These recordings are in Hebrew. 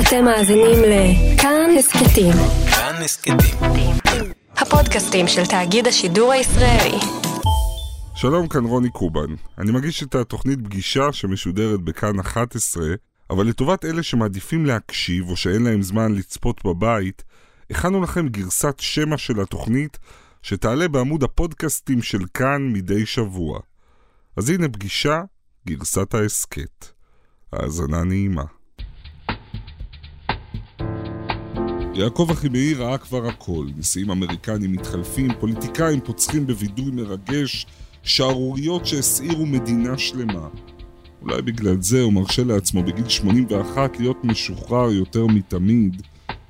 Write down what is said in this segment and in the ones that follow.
אתם מאזינים לכאן הסכתים. כאן הסכתים. הפודקאסטים של תאגיד השידור הישראלי. שלום, כאן רוני קובן. אני מגיש את התוכנית פגישה שמשודרת בכאן 11, אבל לטובת אלה שמעדיפים להקשיב או שאין להם זמן לצפות בבית, הכנו לכם גרסת שמע של התוכנית שתעלה בעמוד הפודקאסטים של כאן מדי שבוע. אז הנה פגישה, גרסת ההסכת. האזנה נעימה. יעקב אחימאי ראה כבר הכל, נשיאים אמריקנים מתחלפים, פוליטיקאים פוצחים בווידוי מרגש, שערוריות שהסעירו מדינה שלמה. אולי בגלל זה הוא מרשה לעצמו בגיל 81 להיות משוחרר יותר מתמיד.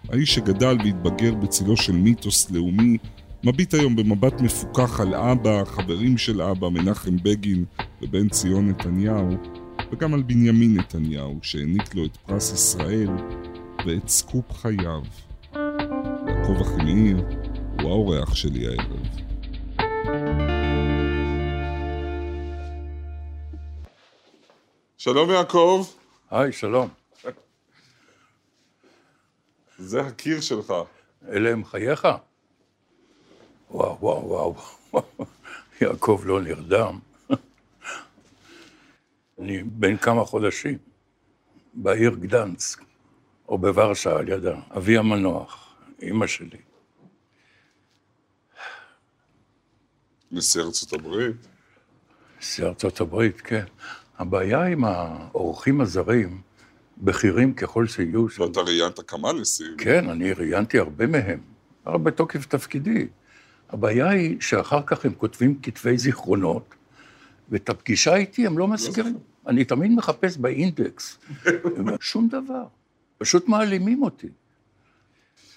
האיש שגדל והתבגר בצילו של מיתוס לאומי, מביט היום במבט מפוכח על אבא, חברים של אבא, מנחם בגין ובן ציון נתניהו, וגם על בנימין נתניהו, שהעניק לו את פרס ישראל ואת סקופ חייו. יעקב אחימאיר הוא האורח שלי הערב. שלום יעקב, היי, שלום. זה הקיר שלך. אלה הם חייך? וואו, וואו, וואו. יעקב לא נרדם. אני בן כמה חודשים, בעיר גדנסק, או בוורשה על ידה. אבי המנוח, אימא שלי. נשיא ארצות הברית. נשיא ארצות הברית, כן. הבעיה עם האורחים הזרים, בכירים ככל שיהיו. ואתה ראיינת כמה נשיאים. כן, אני ראיינתי הרבה מהם, אבל בתוקף תפקידי. הבעיה היא שאחר כך הם כותבים כתבי זיכרונות, ואת הפגישה איתי הם לא מזכירים. אני תמיד מחפש באינדקס, שום דבר. פשוט מעלימים אותי.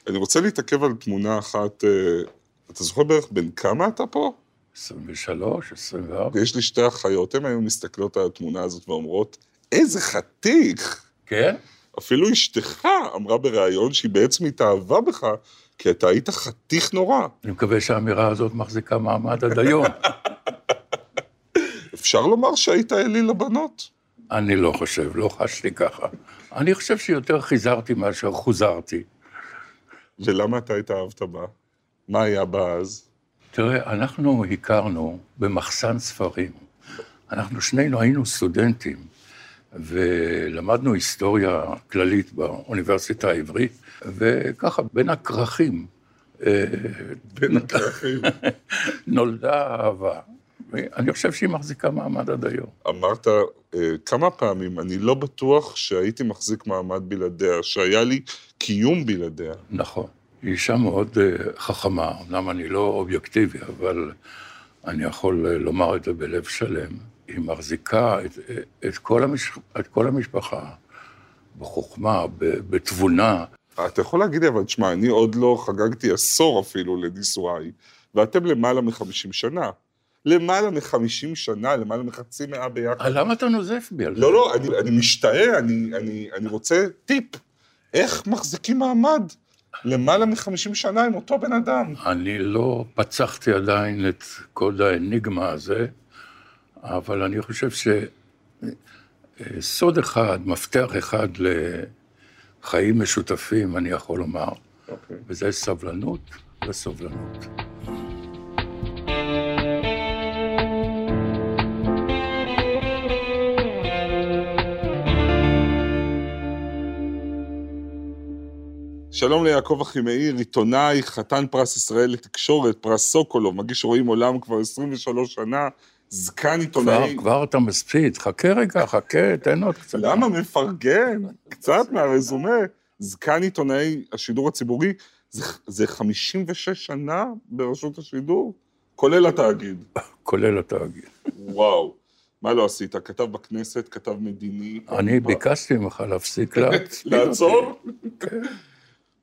אני רוצה להתעכב על תמונה אחת, אה, אתה זוכר בערך בן כמה אתה פה? 23, 24. יש לי שתי אחיות, הן היו מסתכלות על התמונה הזאת ואומרות, איזה חתיך! כן? אפילו אשתך אמרה בריאיון שהיא בעצם התאהבה בך, כי אתה היית חתיך נורא. אני מקווה שהאמירה הזאת מחזיקה מעמד עד היום. אפשר לומר שהיית אליל לבנות? אני לא חושב, לא חשתי ככה. אני חושב שיותר חיזרתי מאשר חוזרתי. ולמה אתה התאהבת בה? מה היה בה אז? תראה, אנחנו הכרנו במחסן ספרים. אנחנו שנינו היינו סטודנטים, ולמדנו היסטוריה כללית באוניברסיטה העברית, וככה, בין הכרכים. אה, בין הכרכים. נולדה אהבה. אני חושב שהיא מחזיקה מעמד עד היום. אמרת אה, כמה פעמים, אני לא בטוח שהייתי מחזיק מעמד בלעדיה, שהיה לי קיום בלעדיה. נכון. היא אישה מאוד אה, חכמה, אמנם אני לא אובייקטיבי, אבל אני יכול אה, לומר את זה בלב שלם. היא מחזיקה את, את, כל, המש, את כל המשפחה בחוכמה, בתבונה. אתה יכול להגיד לי, אבל תשמע, אני עוד לא חגגתי עשור אפילו לנישואיי, ואתם למעלה מחמישים שנה. למעלה מחמישים שנה, למעלה מחצי מאה ביחד. אה, למה אתה נוזף בי על זה? לא, לא, אני, אני משתאה, אני, אני, אני רוצה טיפ. איך מחזיקים מעמד למעלה מחמישים שנה עם אותו בן אדם? אני לא פצחתי עדיין את קוד האניגמה הזה, אבל אני חושב שסוד אחד, מפתח אחד לחיים משותפים, אני יכול לומר, אוקיי. וזה סבלנות וסובלנות. שלום ליעקב אחימאיר, עיתונאי, חתן פרס ישראל לתקשורת, פרס סוקולוב, מגיש רואים עולם כבר 23 שנה, זקן כבר, עיתונאי. כבר אתה מספיד, חכה רגע, חכה, תן עוד קצת. למה מפרגן? קצת מהרזומה. זקן עיתונאי השידור הציבורי, זה, זה 56 שנה ברשות השידור, כולל התאגיד. כולל התאגיד. וואו. מה לא עשית? כתב בכנסת, כתב מדיני. אני ביקשתי ממך להפסיק להצפיד אותי. לעצור?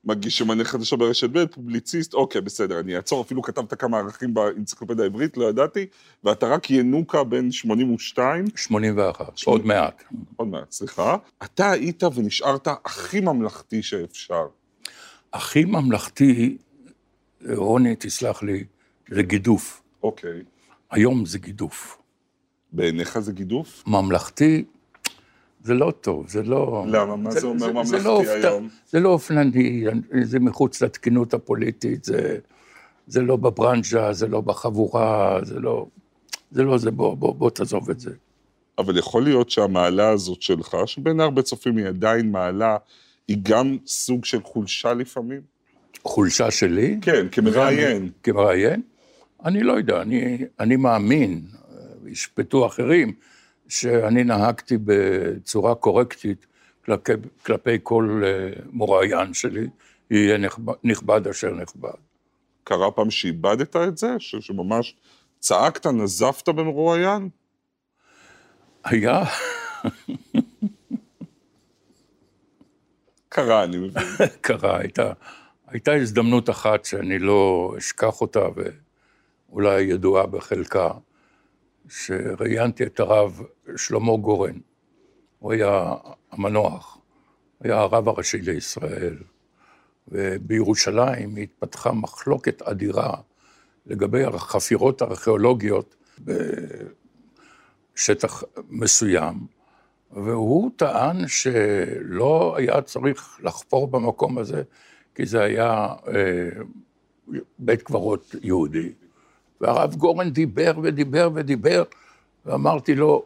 מגיש שמנה חדשה ברשת ב', פובליציסט, אוקיי, בסדר, אני אעצור, אפילו כתבת כמה ערכים באנציקלופדיה העברית, לא ידעתי, ואתה רק ינוקה בן 82, 81, עוד מעט. עוד מעט, סליחה, אתה היית ונשארת הכי ממלכתי שאפשר. הכי ממלכתי, רוני, תסלח לי, זה גידוף. אוקיי. היום זה גידוף. בעיניך זה גידוף? ממלכתי זה לא טוב, זה לא... למה? מה זה אומר ממלכתי לא אופת- היום? זה לא אופנני, זה מחוץ לתקינות הפוליטית, זה, זה לא בברנז'ה, זה לא בחבורה, זה לא... זה לא זה, בוא, בוא, בוא תעזוב את זה. אבל יכול להיות שהמעלה הזאת שלך, שבין הרבה צופים היא עדיין מעלה, היא גם סוג של חולשה לפעמים? חולשה שלי? כן, כמראיין. כמראיין? אני לא יודע, אני, אני מאמין, אה, ישפטו אחרים, שאני נהגתי בצורה קורקטית כלפי, כלפי כל אה, מוראיין שלי, יהיה נכבד, נכבד אשר נכבד. קרה פעם שאיבדת את זה? ש- שממש צעקת, נזפת במרואיין? היה, קרה, אני מבין. קרה, הייתה, הייתה הזדמנות אחת שאני לא אשכח אותה, ואולי ידועה בחלקה, שראיינתי את הרב שלמה גורן. הוא היה המנוח, היה הרב הראשי לישראל, ובירושלים התפתחה מחלוקת אדירה לגבי החפירות הארכיאולוגיות בשטח מסוים, והוא טען שלא היה צריך לחפור במקום הזה, כי זה היה אה, בית קברות יהודי. והרב גורן דיבר ודיבר ודיבר, ואמרתי לו,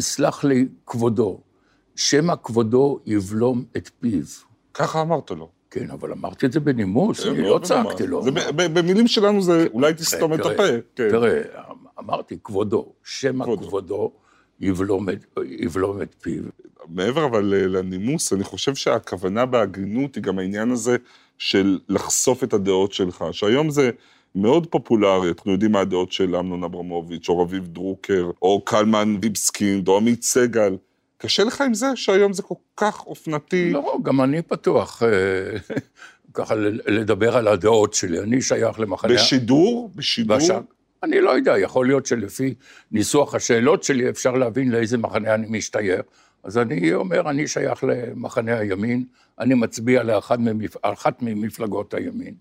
סלח לי כבודו, שמא כבודו יבלום את פיו. ככה אמרת לו. כן, אבל אמרתי את זה בנימוס, אני לא צעקתי. לו. במילים שלנו זה אולי תסתום את תראה, הפה. כן. תראה, אמרתי, כבודו, שמא כבודו. כבודו יבלום את- יבלום את פיו. מעבר אבל אה, לנימוס, אני חושב שהכוונה בהגינות היא גם העניין הזה של לחשוף את הדעות שלך, שהיום זה מאוד פופולרי, אנחנו יודעים מה הדעות של אמנון אברמוביץ', או רביב דרוקר, או קלמן ויבסקינד, או עמית סגל. קשה לך עם זה שהיום זה כל כך אופנתי? לא, גם אני פתוח אה, ככה לדבר על הדעות שלי. אני שייך למחנה... בשידור? בשידור? בשק. אני לא יודע, יכול להיות שלפי ניסוח השאלות שלי אפשר להבין לאיזה מחנה אני משתייך. אז אני אומר, אני שייך למחנה הימין, אני מצביע לאחת ממפ... ממפלגות הימין.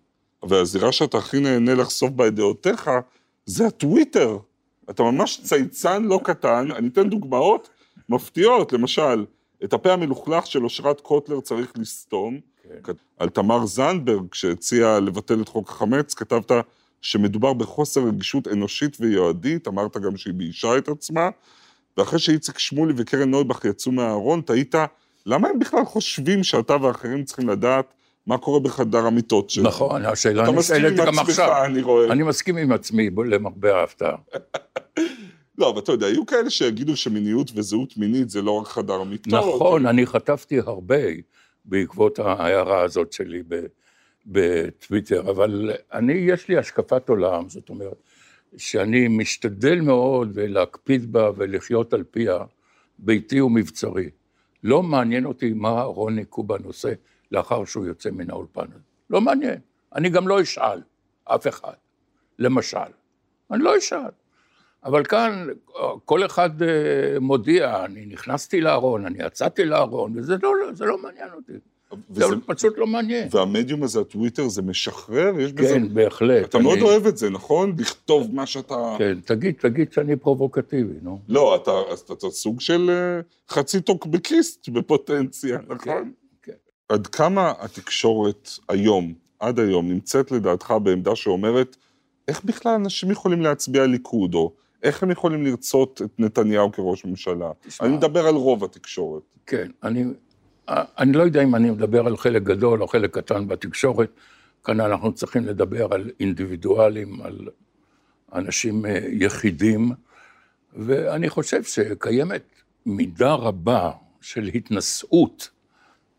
והזירה שאתה הכי נהנה לחשוף בה את דעותיך, זה הטוויטר. אתה ממש צייצן לא קטן, אני אתן דוגמאות מפתיעות, למשל, את הפה המלוכלך של אושרת קוטלר צריך לסתום. כן. על תמר זנדברג, שהציעה לבטל את חוק החמץ, כתבת שמדובר בחוסר רגישות אנושית ויועדית, אמרת גם שהיא ביישה את עצמה, ואחרי שאיציק שמולי וקרן נויבך יצאו מהארון, תהית, למה הם בכלל חושבים שאתה ואחרים צריכים לדעת מה קורה בחדר המיטות שלהם? נכון, השאלה נשאלת גם עכשיו. אני רואה. אני מסכים עם עצמי, למרבה ההפתעה. לא, אבל אתה יודע, היו כאלה שיגידו שמיניות וזהות מינית זה לא רק חדר המיטות. נכון, אני חטפתי הרבה בעקבות ההערה הזאת שלי בטוויטר, אבל אני, יש לי השקפת עולם, זאת אומרת, שאני משתדל מאוד להקפיד בה ולחיות על פיה, ביתי ומבצרי. לא מעניין אותי מה רוני קובן עושה לאחר שהוא יוצא מן האולפן הזה. לא מעניין. אני גם לא אשאל אף אחד, למשל. אני לא אשאל. אבל כאן כל אחד אה, מודיע, אני נכנסתי לארון, אני יצאתי לארון, וזה לא, זה לא מעניין אותי. זה וזה, פשוט לא מעניין. והמדיום הזה, הטוויטר, זה משחרר? יש בזה... כן, בהחלט. אתה מאוד אני- אוהב את זה, נכון? לכתוב מה שאתה... כן, תגיד, תגיד שאני פרובוקטיבי, נו. לא, אתה, אתה, אתה סוג של אה, חצי טוקבקיסט בפוטנציה, נכון? כן. עד כמה התקשורת היום, עד היום, נמצאת לדעתך בעמדה שאומרת, איך בכלל אנשים יכולים להצביע ליכוד, או איך הם יכולים לרצות את נתניהו כראש ממשלה? תשמע. אני מדבר על רוב התקשורת. כן, אני, אני לא יודע אם אני מדבר על חלק גדול או חלק קטן בתקשורת, כאן אנחנו צריכים לדבר על אינדיבידואלים, על אנשים אה, יחידים, ואני חושב שקיימת מידה רבה של התנשאות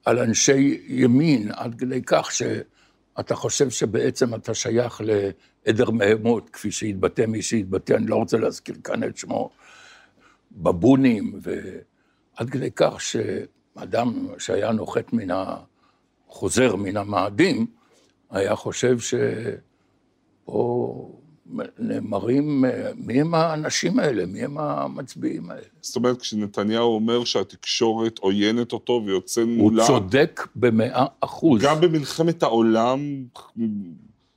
על אנשי ימין, עד כדי כך שאתה חושב שבעצם אתה שייך לעדר מהמות, כפי שהתבטא מי שהתבטא, אני לא רוצה להזכיר כאן את שמו, בבונים, ועד כדי כך שאדם שהיה נוחת מן ה... חוזר מן המאדים, היה חושב שפה נאמרים, מי הם האנשים האלה, מי הם המצביעים האלה. זאת אומרת, כשנתניהו אומר שהתקשורת עוינת אותו ויוצא הוא מולה, צודק במאה אחוז. גם במלחמת העולם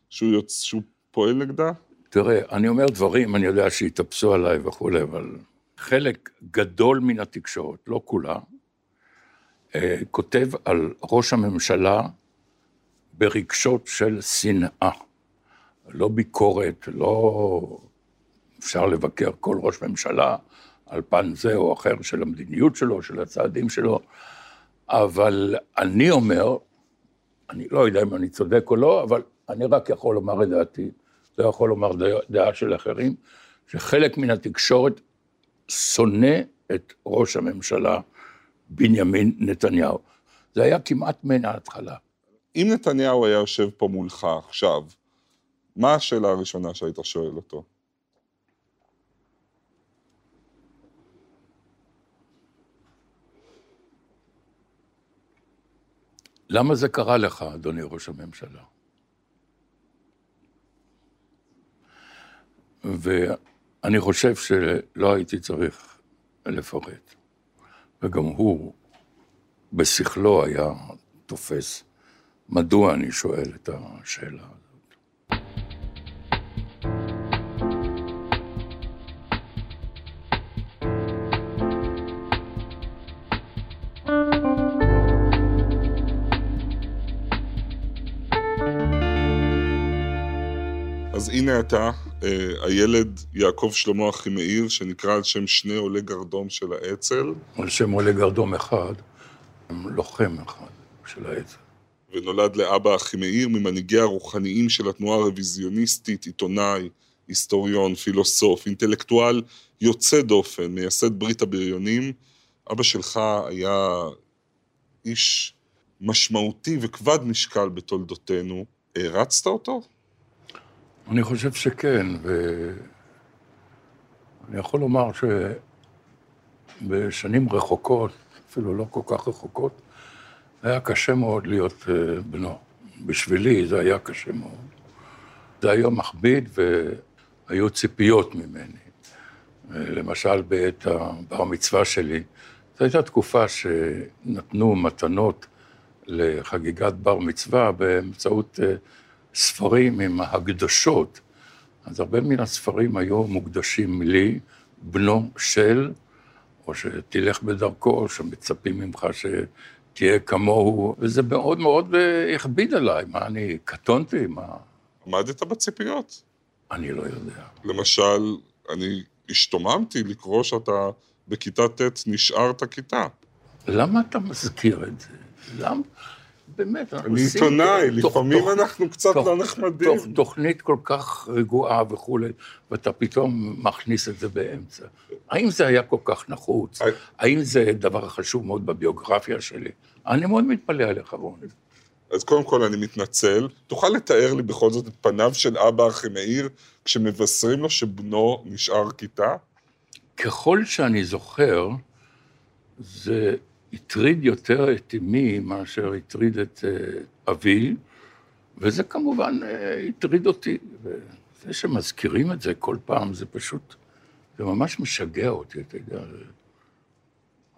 שהוא, יוצ... שהוא פועל נגדה? תראה, אני אומר דברים, אני יודע שיתאפסו עליי וכולי, אבל חלק גדול מן התקשורת, לא כולה, אה, כותב על ראש הממשלה ברגשות של שנאה. לא ביקורת, לא אפשר לבקר כל ראש ממשלה על פן זה או אחר של המדיניות שלו, של הצעדים שלו, אבל אני אומר, אני לא יודע אם אני צודק או לא, אבל אני רק יכול לומר את דעתי, לא יכול לומר דעה של אחרים, שחלק מן התקשורת שונא את ראש הממשלה בנימין נתניהו. זה היה כמעט מן ההתחלה. אם נתניהו היה יושב פה מולך עכשיו, מה השאלה הראשונה שהיית שואל אותו? למה זה קרה לך, אדוני ראש הממשלה? ואני חושב שלא הייתי צריך לפרט. וגם הוא, בשכלו היה תופס מדוע אני שואל את השאלה הזאת. אז הנה אתה, אה, הילד יעקב שלמה אחימאיר, שנקרא על שם שני עולי גרדום של האצ"ל. על שם עולי גרדום אחד, לוחם אחד של האצ"ל. ונולד לאבא אחימאיר, ממנהיגי הרוחניים של התנועה הרוויזיוניסטית, עיתונאי, היסטוריון, פילוסוף, אינטלקטואל יוצא דופן, מייסד ברית הבריונים. אבא שלך היה איש משמעותי וכבד משקל בתולדותינו. הערצת אותו? אני חושב שכן, ואני יכול לומר שבשנים רחוקות, אפילו לא כל כך רחוקות, היה קשה מאוד להיות אה, בנו. בשבילי זה היה קשה מאוד. זה היה מכביד והיו ציפיות ממני. אה, למשל, בעת הבר מצווה שלי, זו הייתה תקופה שנתנו מתנות לחגיגת בר מצווה באמצעות ספרים עם הקדשות. אז הרבה מן הספרים היו מוקדשים לי, בנו של, או שתלך בדרכו, או שמצפים ממך שתהיה כמוהו, וזה מאוד מאוד אה, הכביד עליי. מה, אני קטונתי? מה... עמדת בציפיות. אני לא יודע. למשל, אני השתוממתי לקרוא שאתה בכיתה ט' נשארת כיתה. למה אתה מזכיר את זה? למה? באמת, אנחנו אני עושים... עיתונאי, תוך- לפעמים תוך- אנחנו קצת תוך- לא נחמדים. תוך תוכנית כל כך רגועה וכולי, ואתה פתאום מכניס את זה באמצע. האם זה היה כל כך נחוץ? אה. האם זה דבר חשוב מאוד בביוגרפיה שלי? אני מאוד מתפלא עליך, רוני. אז קודם כל אני מתנצל. תוכל לתאר לי בכל זאת את פניו של אבא אחימאיר כשמבשרים לו שבנו נשאר כיתה? ככל שאני זוכר, זה הטריד יותר את אמי מאשר הטריד את אה, אבי, וזה כמובן אה, הטריד אותי. וזה שמזכירים את זה כל פעם, זה פשוט, זה ממש משגע אותי, אתה יודע.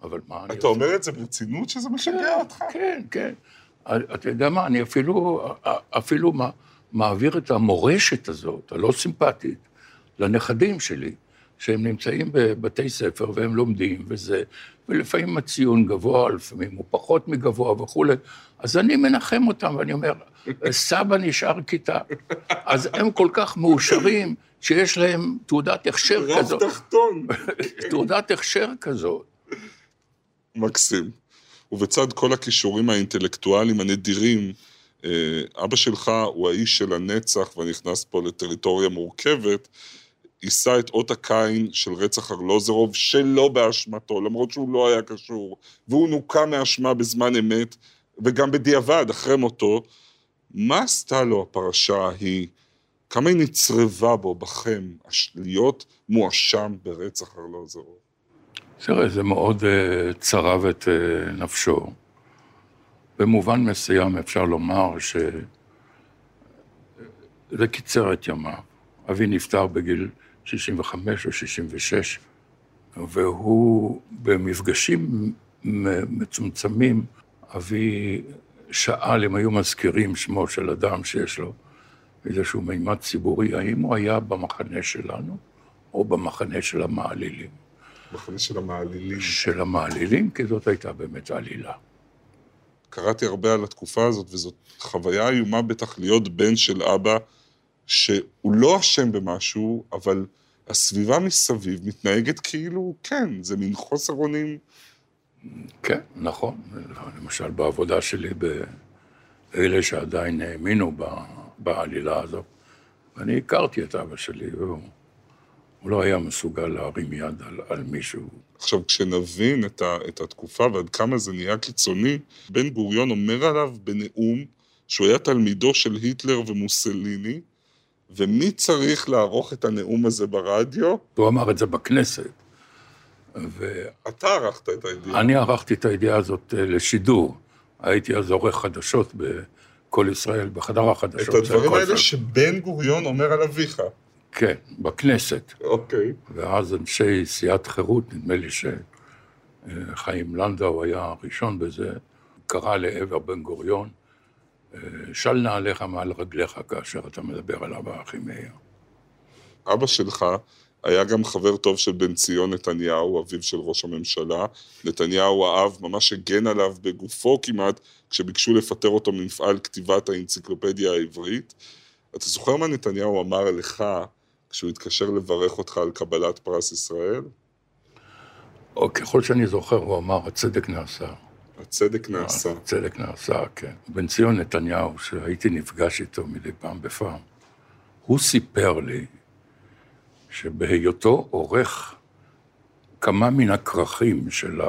אבל מה אני אתה אומר את זה ברצינות שזה משגע אותך? כן, כן. אתה יודע מה, אני אפילו, אפילו מעביר את המורשת הזאת, הלא סימפטית, לנכדים שלי, שהם נמצאים בבתי ספר והם לומדים וזה, ולפעמים הציון גבוה, לפעמים הוא פחות מגבוה וכולי, אז אני מנחם אותם ואני אומר, סבא נשאר כיתה. אז הם כל כך מאושרים שיש להם תעודת הכשר רב כזאת, תחתון. תעודת הכשר כזאת. מקסים. ובצד כל הכישורים האינטלקטואליים הנדירים, אה, אבא שלך הוא האיש של הנצח ונכנס פה לטריטוריה מורכבת, יישא את אות הקין של רצח ארלוזרוב שלא באשמתו, למרות שהוא לא היה קשור, והוא נוקה מאשמה בזמן אמת, וגם בדיעבד, אחרי מותו. מה עשתה לו הפרשה ההיא? כמה היא נצרבה בו, בכם, להיות מואשם ברצח ארלוזרוב? תראה, זה מאוד uh, צרב את uh, נפשו. במובן מסוים אפשר לומר שזה קיצר את ימיו. אבי נפטר בגיל 65 או 66, והוא במפגשים מצומצמים, אבי שאל אם היו מזכירים שמו של אדם שיש לו איזשהו מימד ציבורי, האם הוא היה במחנה שלנו או במחנה של המעלילים. מחנה של המעלילים. של המעלילים, כי זאת הייתה באמת עלילה. קראתי הרבה על התקופה הזאת, וזאת חוויה איומה בטח להיות בן של אבא, שהוא לא אשם במשהו, אבל הסביבה מסביב מתנהגת כאילו, כן, זה מין חוסר אונים. כן, נכון. למשל, בעבודה שלי באלה שעדיין האמינו בעלילה הזאת, ואני הכרתי את אבא שלי, והוא הוא לא היה מסוגל להרים יד על, על מישהו. עכשיו, כשנבין את, ה, את התקופה ועד כמה זה נהיה קיצוני, בן גוריון אומר עליו בנאום שהוא היה תלמידו של היטלר ומוסליני, ומי צריך לערוך את הנאום הזה ברדיו? הוא אמר את זה בכנסת. ו... אתה ערכת את הידיעה. אני ערכתי את הידיעה הזאת אה, לשידור. הייתי אז עורך חדשות ב"קול ישראל", בחדר החדשות. את הדברים האלה שבן גוריון אומר על אביך. כן, בכנסת. אוקיי. ואז אנשי סיעת חירות, נדמה לי שחיים לנדאו היה הראשון בזה, קרא לעבר בן גוריון, של נעליך מעל רגליך כאשר אתה מדבר על אבא אחי מאיר. אבא שלך היה גם חבר טוב של בן ציון נתניהו, אביו של ראש הממשלה. נתניהו האב ממש הגן עליו בגופו כמעט, כשביקשו לפטר אותו ממפעל כתיבת האנציקלופדיה העברית. אתה זוכר מה נתניהו אמר לך כשהוא התקשר לברך אותך על קבלת פרס ישראל? או ככל שאני זוכר, הוא אמר, הצדק נעשה. הצדק נעשה. הצדק נעשה, כן. בן ציון נתניהו, שהייתי נפגש איתו מדי פעם בפעם, הוא סיפר לי שבהיותו עורך כמה מן הכרכים של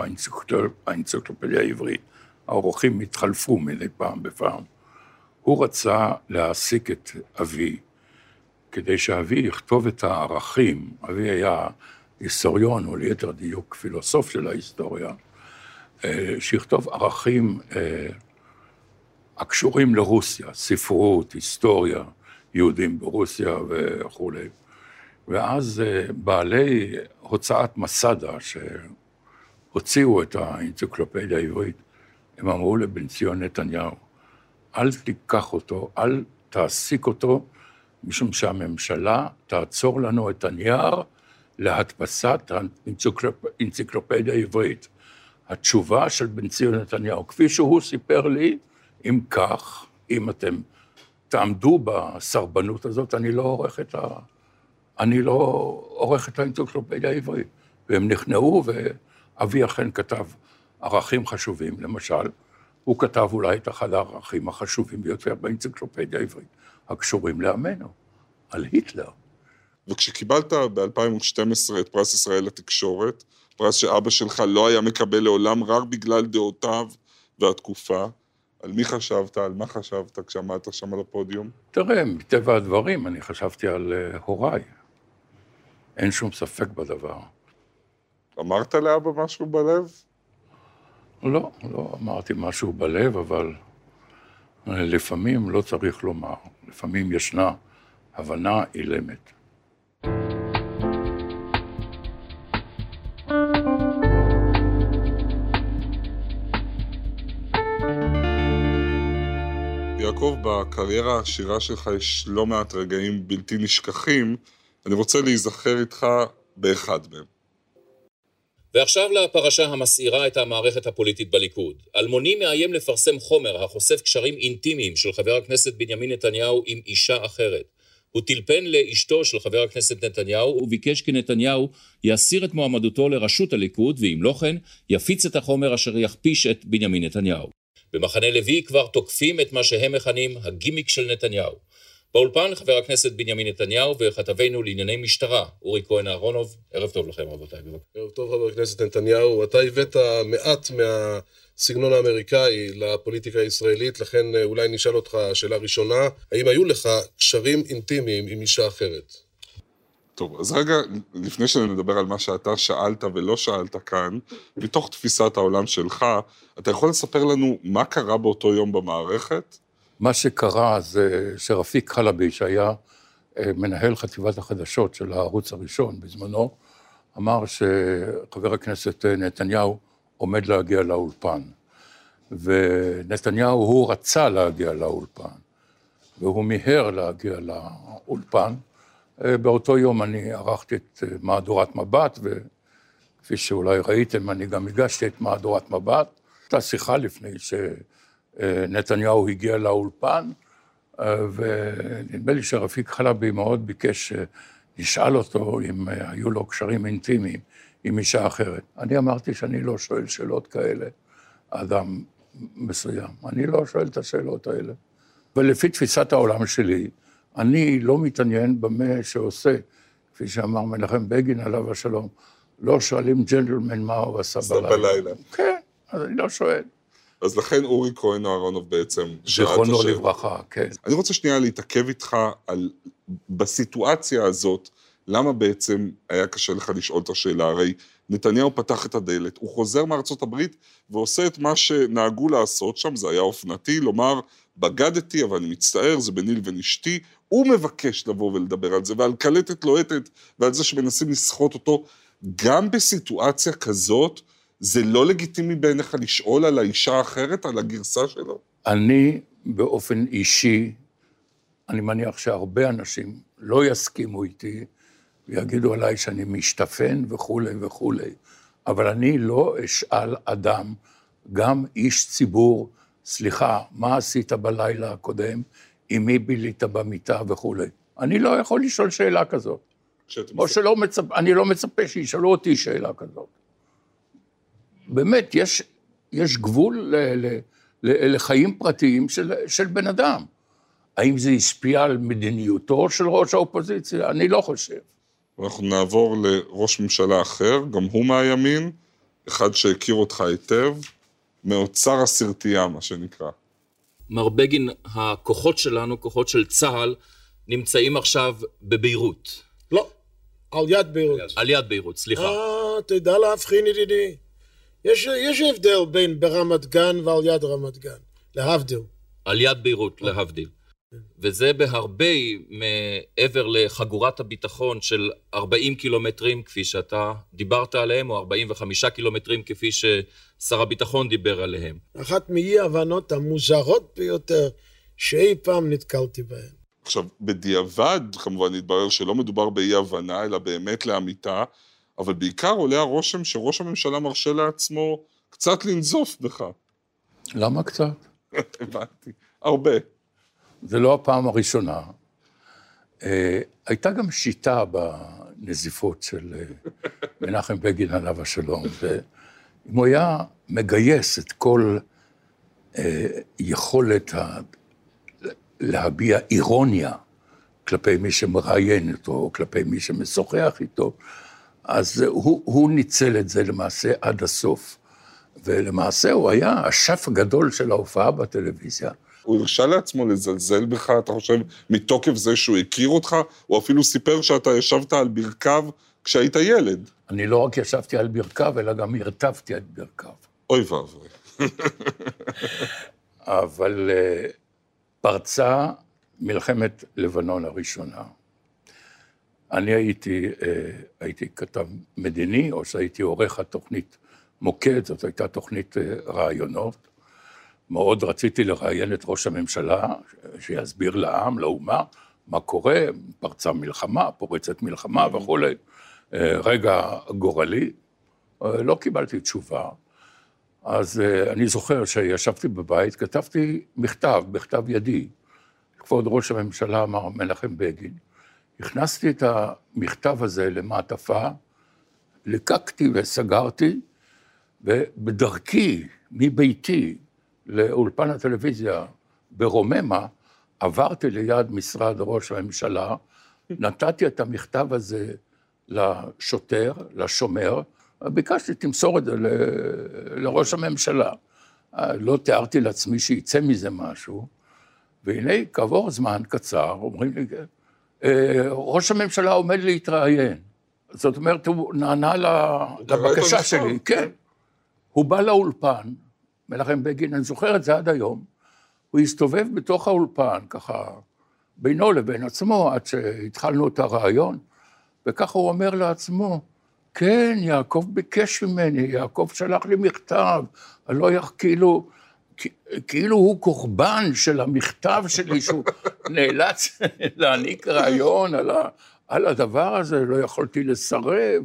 האנציקלופדיה העברית, העורכים התחלפו מדי פעם בפעם. הוא רצה להעסיק את אבי כדי שאבי יכתוב את הערכים, אבי היה היסטוריון, או ליתר דיוק פילוסוף של ההיסטוריה, אה, שיכתוב ערכים אה, הקשורים לרוסיה, ספרות, היסטוריה, יהודים ברוסיה וכולי. ואז אה, בעלי הוצאת מסדה, שהוציאו את האנציקלופדיה העברית, הם אמרו לבן ציון נתניהו, אל תיקח אותו, אל תעסיק אותו, משום שהממשלה תעצור לנו את הנייר להדפסת האנציקלופדיה העברית. התשובה של בן ציון נתניהו, כפי שהוא סיפר לי, אם כך, אם אתם תעמדו בסרבנות הזאת, אני לא עורך את, ה... אני לא עורך את האנציקלופדיה העברית. והם נכנעו, ואבי אכן כתב ערכים חשובים, למשל, הוא כתב אולי את אחד הערכים החשובים ביותר באנציקלופדיה העברית. הקשורים לעמנו, על היטלר. וכשקיבלת ב-2012 את פרס ישראל לתקשורת, פרס שאבא שלך לא היה מקבל לעולם רק בגלל דעותיו והתקופה, על מי חשבת, על מה חשבת כשעמדת שם על הפודיום? תראה, מטבע הדברים, אני חשבתי על uh, הוריי. אין שום ספק בדבר. אמרת לאבא משהו בלב? לא, לא אמרתי משהו בלב, אבל לפעמים לא צריך לומר, לפעמים ישנה הבנה אילמת. יעקב, בקריירה העשירה שלך יש לא מעט רגעים בלתי נשכחים. אני רוצה להיזכר איתך באחד מהם. ועכשיו לפרשה המסעירה את המערכת הפוליטית בליכוד. אלמוני מאיים לפרסם חומר החושף קשרים אינטימיים של חבר הכנסת בנימין נתניהו עם אישה אחרת. הוא טלפן לאשתו של חבר הכנסת נתניהו וביקש כי נתניהו יסיר את מועמדותו לראשות הליכוד, ואם לא כן, יפיץ את החומר אשר יכפיש את בנימין נתניהו. במחנה לוי כבר תוקפים את מה שהם מכנים הגימיק של נתניהו. באולפן חבר הכנסת בנימין נתניהו וכתבנו לענייני משטרה, אורי כהן אהרונוב. ערב טוב לכם רבותיי. ערב טוב חבר הכנסת נתניהו. אתה הבאת מעט מהסגנון האמריקאי לפוליטיקה הישראלית, לכן אה, אולי נשאל אותך שאלה ראשונה, האם היו לך קשרים אינטימיים עם אישה אחרת? טוב, אז רגע, לפני שנדבר על מה שאתה שאלת ולא שאלת כאן, מתוך תפיסת העולם שלך, אתה יכול לספר לנו מה קרה באותו יום במערכת? מה שקרה זה שרפיק חלבי, שהיה אה, מנהל חטיבת החדשות של הערוץ הראשון בזמנו, אמר שחבר הכנסת אה, נתניהו עומד להגיע לאולפן. ונתניהו, הוא רצה להגיע לאולפן, והוא מיהר להגיע לאולפן. אה, באותו יום אני ערכתי את מהדורת מבט, כפי שאולי ראיתם, אני גם הגשתי את מהדורת מבט. הייתה שיחה לפני שנתניהו הגיע לאולפן, ונדמה לי שרפיק חלבי מאוד ביקש שנשאל אותו אם היו לו קשרים אינטימיים עם אישה אחרת. אני אמרתי שאני לא שואל שאלות כאלה, אדם מסוים. אני לא שואל את השאלות האלה. ולפי תפיסת העולם שלי, אני לא מתעניין במה שעושה, כפי שאמר מנחם בגין עליו השלום, לא שואלים ג'נטלמן מה הוא עשה בלילה. בלילה. כן, אז אני לא שואל. אז לכן אורי כהן אהרונוב בעצם שאל את זיכרונו השאלה. לברכה, כן. אני רוצה שנייה להתעכב איתך על, בסיטואציה הזאת, למה בעצם היה קשה לך לשאול את השאלה? הרי נתניהו פתח את הדלת, הוא חוזר מארצות הברית ועושה את מה שנהגו לעשות שם, זה היה אופנתי, לומר, בגדתי, אבל אני מצטער, זה ביני לבין אשתי. הוא מבקש לבוא ולדבר על זה, ועל קלטת לוהטת, ועל זה שמנסים לסחוט אותו. גם בסיטואציה כזאת, זה לא לגיטימי בעיניך לשאול על האישה האחרת, על הגרסה שלו? אני באופן אישי, אני מניח שהרבה אנשים לא יסכימו איתי ויגידו עליי שאני משתפן וכולי וכולי, אבל אני לא אשאל אדם, גם איש ציבור, סליחה, מה עשית בלילה הקודם, עם מי בילית במיטה וכולי. אני לא יכול לשאול שאלה כזאת. או שלא מצפ... אני לא מצפה שישאלו אותי שאלה כזאת. באמת, יש, יש גבול ל, ל, ל, לחיים פרטיים של, של בן אדם. האם זה השפיע על מדיניותו של ראש האופוזיציה? אני לא חושב. אנחנו נעבור לראש ממשלה אחר, גם הוא מהימין, אחד שהכיר אותך היטב, מאוצר הסרטייה, מה שנקרא. מר בגין, הכוחות שלנו, כוחות של צה"ל, נמצאים עכשיו בביירות. לא, על יד ביירות. על יד ביירות, סליחה. אה, תדע להבחין ידידי. יש, יש הבדל בין ברמת גן ועל יד רמת גן, להבדיל. על יד ביירות, להבדיל. וזה בהרבה מעבר לחגורת הביטחון של 40 קילומטרים, כפי שאתה דיברת עליהם, או 45 קילומטרים, כפי ששר הביטחון דיבר עליהם. אחת מאי ההבנות המוזרות ביותר שאי פעם נתקלתי בהן. עכשיו, בדיעבד, כמובן, התברר שלא מדובר באי-הבנה, אלא באמת לאמיתה, אבל בעיקר עולה הרושם שראש הממשלה מרשה לעצמו קצת לנזוף בך. למה קצת? הבנתי. הרבה. זה לא הפעם הראשונה. אה, הייתה גם שיטה בנזיפות של אה, מנחם בגין עליו השלום, ואם הוא היה מגייס את כל אה, יכולת ה... להביע אירוניה כלפי מי שמראיין אותו, או כלפי מי שמשוחח איתו, אז הוא, הוא ניצל את זה למעשה עד הסוף. ולמעשה הוא היה השף הגדול של ההופעה בטלוויזיה. הוא הרשה לעצמו לזלזל בך, אתה חושב, מתוקף זה שהוא הכיר אותך? הוא אפילו סיפר שאתה ישבת על ברכיו כשהיית ילד. אני לא רק ישבתי על ברכיו, אלא גם הרטבתי על ברכיו. אוי ואבוי. אבל אה, פרצה מלחמת לבנון הראשונה. אני הייתי, אה, הייתי כתב מדיני, או שהייתי עורך התוכנית מוקד, זאת הייתה תוכנית אה, רעיונות. מאוד רציתי לראיין את ראש הממשלה, שיסביר לעם, לאומה, מה קורה, פרצה מלחמה, פורצת מלחמה וכולי. אה, רגע גורלי, אה, לא קיבלתי תשובה. אז אה, אני זוכר שישבתי בבית, כתבתי מכתב, בכתב ידי, כבוד ראש הממשלה מר מנחם בגין. הכנסתי את המכתב הזה למעטפה, ליקקתי וסגרתי, ובדרכי מביתי לאולפן הטלוויזיה ברוממה, עברתי ליד משרד ראש הממשלה, נתתי את המכתב הזה לשוטר, לשומר, ביקשתי, תמסור את זה ל- לראש הממשלה. לא תיארתי לעצמי שיצא מזה משהו, והנה, כעבור זמן קצר, אומרים לי, "אה, ראש הממשלה עומד להתראיין. זאת אומרת, הוא נענה לבקשה שלי, כן. הוא בא לאולפן, מנחם בגין, אני זוכר את זה עד היום, הוא הסתובב בתוך האולפן, ככה, בינו לבין עצמו, עד שהתחלנו את הרעיון, וככה הוא אומר לעצמו, כן, יעקב ביקש ממני, יעקב שלח לי מכתב, אני לא יכול, כאילו, כאילו הוא קורבן של המכתב שלי, שהוא נאלץ להעניק רעיון על, ה, על הדבר הזה, לא יכולתי לסרב,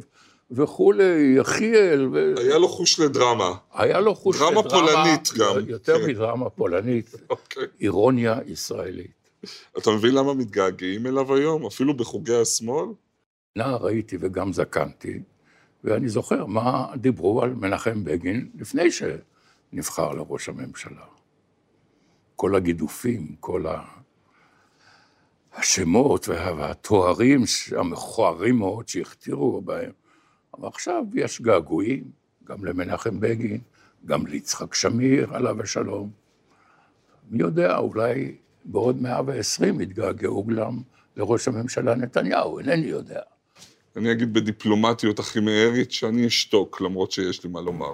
וכולי, יחיאל. ו... היה לו חוש לדרמה. היה לו חוש דרמה לדרמה. פולנית גם. יותר כן. מדרמה פולנית, אוקיי. אירוניה ישראלית. אתה מבין למה מתגעגעים אליו היום? אפילו בחוגי השמאל? נער הייתי וגם זקנתי, ואני זוכר מה דיברו על מנחם בגין לפני שנבחר לראש הממשלה. כל הגידופים, כל ה... השמות וה- והתוארים המכוערים מאוד שהכתירו בהם. אבל עכשיו יש געגועים, גם למנחם בגין, גם ליצחק שמיר, עליו השלום. מי יודע, אולי בעוד 120 יתגעגעו גם לראש הממשלה נתניהו, אינני יודע. אני אגיד בדיפלומטיות הכימארית שאני אשתוק, למרות שיש לי מה לומר.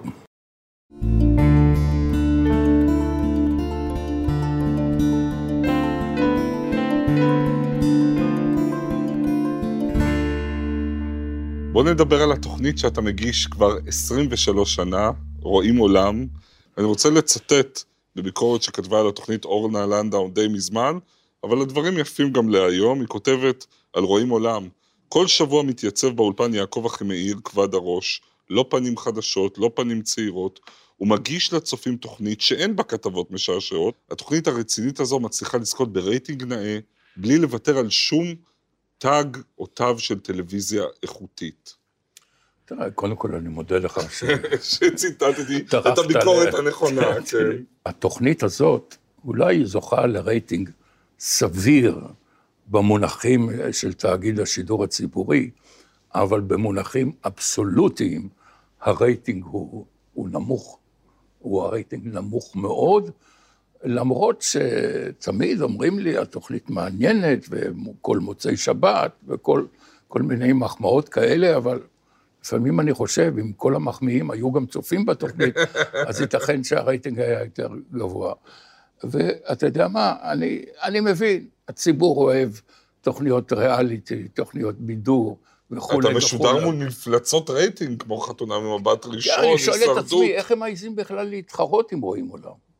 בוא נדבר על התוכנית שאתה מגיש כבר 23 שנה, רואים עולם. אני רוצה לצטט בביקורת שכתבה על התוכנית אורנה לנדאו די מזמן, אבל הדברים יפים גם להיום. היא כותבת על רואים עולם, כל שבוע מתייצב באולפן יעקב אחימאיר, כבד הראש, לא פנים חדשות, לא פנים צעירות, הוא מגיש לצופים תוכנית שאין בה כתבות משעשעות. התוכנית הרצינית הזו מצליחה לזכות ברייטינג נאה, בלי לוותר על שום תג או תו של טלוויזיה איכותית. תראה, קודם כל אני מודה לך ש... שציטטתי את הביקורת הנכונה, כן. התוכנית הזאת אולי זוכה לרייטינג סביר במונחים של תאגיד השידור הציבורי, אבל במונחים אבסולוטיים הרייטינג הוא, הוא נמוך. הוא הרייטינג נמוך מאוד, למרות שתמיד אומרים לי, התוכנית מעניינת, וכל מוצאי שבת, וכל כל מיני מחמאות כאלה, אבל לפעמים אני חושב, אם כל המחמיאים היו גם צופים בתוכנית, אז ייתכן שהרייטינג היה יותר גבוה. ואתה יודע מה, אני, אני מבין, הציבור אוהב תוכניות ריאליטי, תוכניות בידור וכולי אתה משודר וכולי. מול מפלצות רייטינג, כמו חתונה ממבט ראשון, כן, אני שואל את הישרדות. עצמי, איך הם מעיזים בכלל להתחרות עם רואים עולם?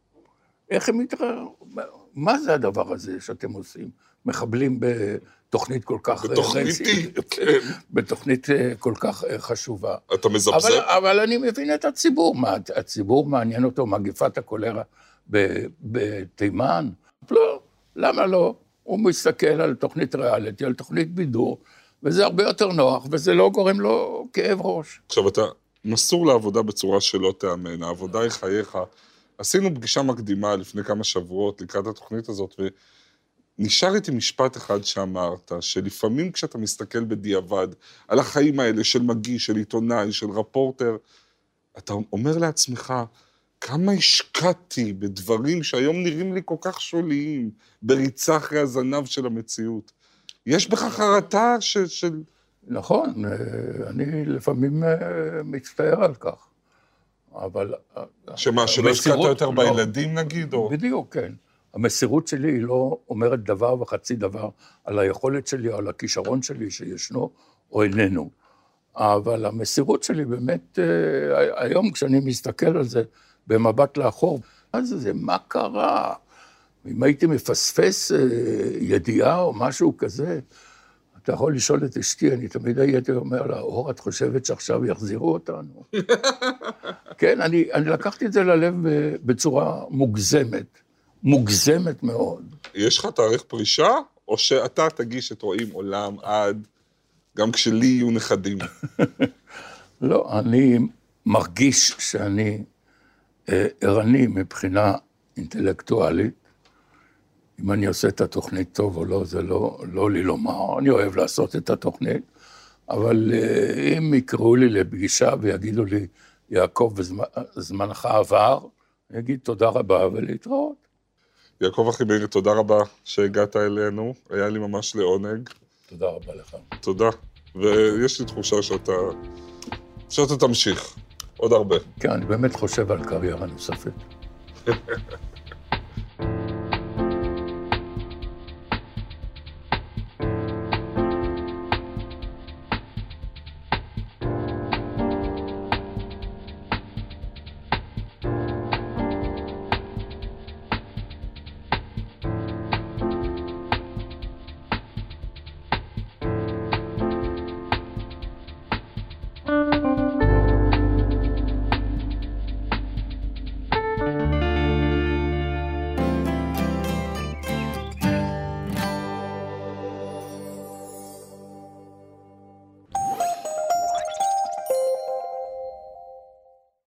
איך הם מתחרו? מה זה הדבר הזה שאתם עושים? מחבלים בתוכנית כל כך... בתוכנית, רצינית, כן. בתוכנית אה, כל כך אה, חשובה. אתה מזפזפ? אבל, אבל אני מבין את הציבור, מה, הציבור מעניין אותו מגפת הקולרה בתימן? לא, למה לא? הוא מסתכל על תוכנית ריאליטי, על תוכנית בידור, וזה הרבה יותר נוח, וזה לא גורם לו כאב ראש. עכשיו, אתה מסור לעבודה בצורה שלא תיאמן, העבודה היא חייך. עשינו פגישה מקדימה לפני כמה שבועות לקראת התוכנית הזאת, ונשאר איתי משפט אחד שאמרת, שלפעמים כשאתה מסתכל בדיעבד על החיים האלה של מגיש, של עיתונאי, של רפורטר, אתה אומר לעצמך, כמה השקעתי בדברים שהיום נראים לי כל כך שוליים, בריצה אחרי הזנב של המציאות. יש בך חרטה של... נכון, אה, אני לפעמים אה, מצטער על כך, אבל... אה, שמה, שלא השקעת יותר לא. בילדים נגיד, או... בדיוק, כן. המסירות שלי היא לא אומרת דבר וחצי דבר על היכולת שלי או על הכישרון שלי שישנו או איננו. אבל המסירות שלי באמת, אה, היום כשאני מסתכל על זה במבט לאחור, זה זה, מה קרה? אם הייתי מפספס אה, ידיעה או משהו כזה, אתה יכול לשאול את אשתי, אני תמיד הייתי אומר לה, אור, את חושבת שעכשיו יחזירו אותנו? כן, אני, אני לקחתי את זה ללב ב- בצורה מוגזמת, מוגזמת מאוד. יש לך תאריך פרישה, או שאתה תגיש את רואים עולם עד, גם כשלי יהיו נכדים. לא, אני מרגיש שאני אה, ערני מבחינה אינטלקטואלית. אם אני עושה את התוכנית טוב או לא, זה לא, לא לי לומר, אני אוהב לעשות את התוכנית, אבל אה, אם יקראו לי לפגישה ויגידו לי, יעקב, זמ- זמנך עבר, אני אגיד תודה רבה ולהתראות. יעקב אחימאיר, תודה רבה שהגעת אלינו, היה לי ממש לעונג. תודה רבה לך. תודה. ויש לי תחושה שאתה... שאתה תמשיך. עוד הרבה. כן, אני באמת חושב על קריירה נוספת.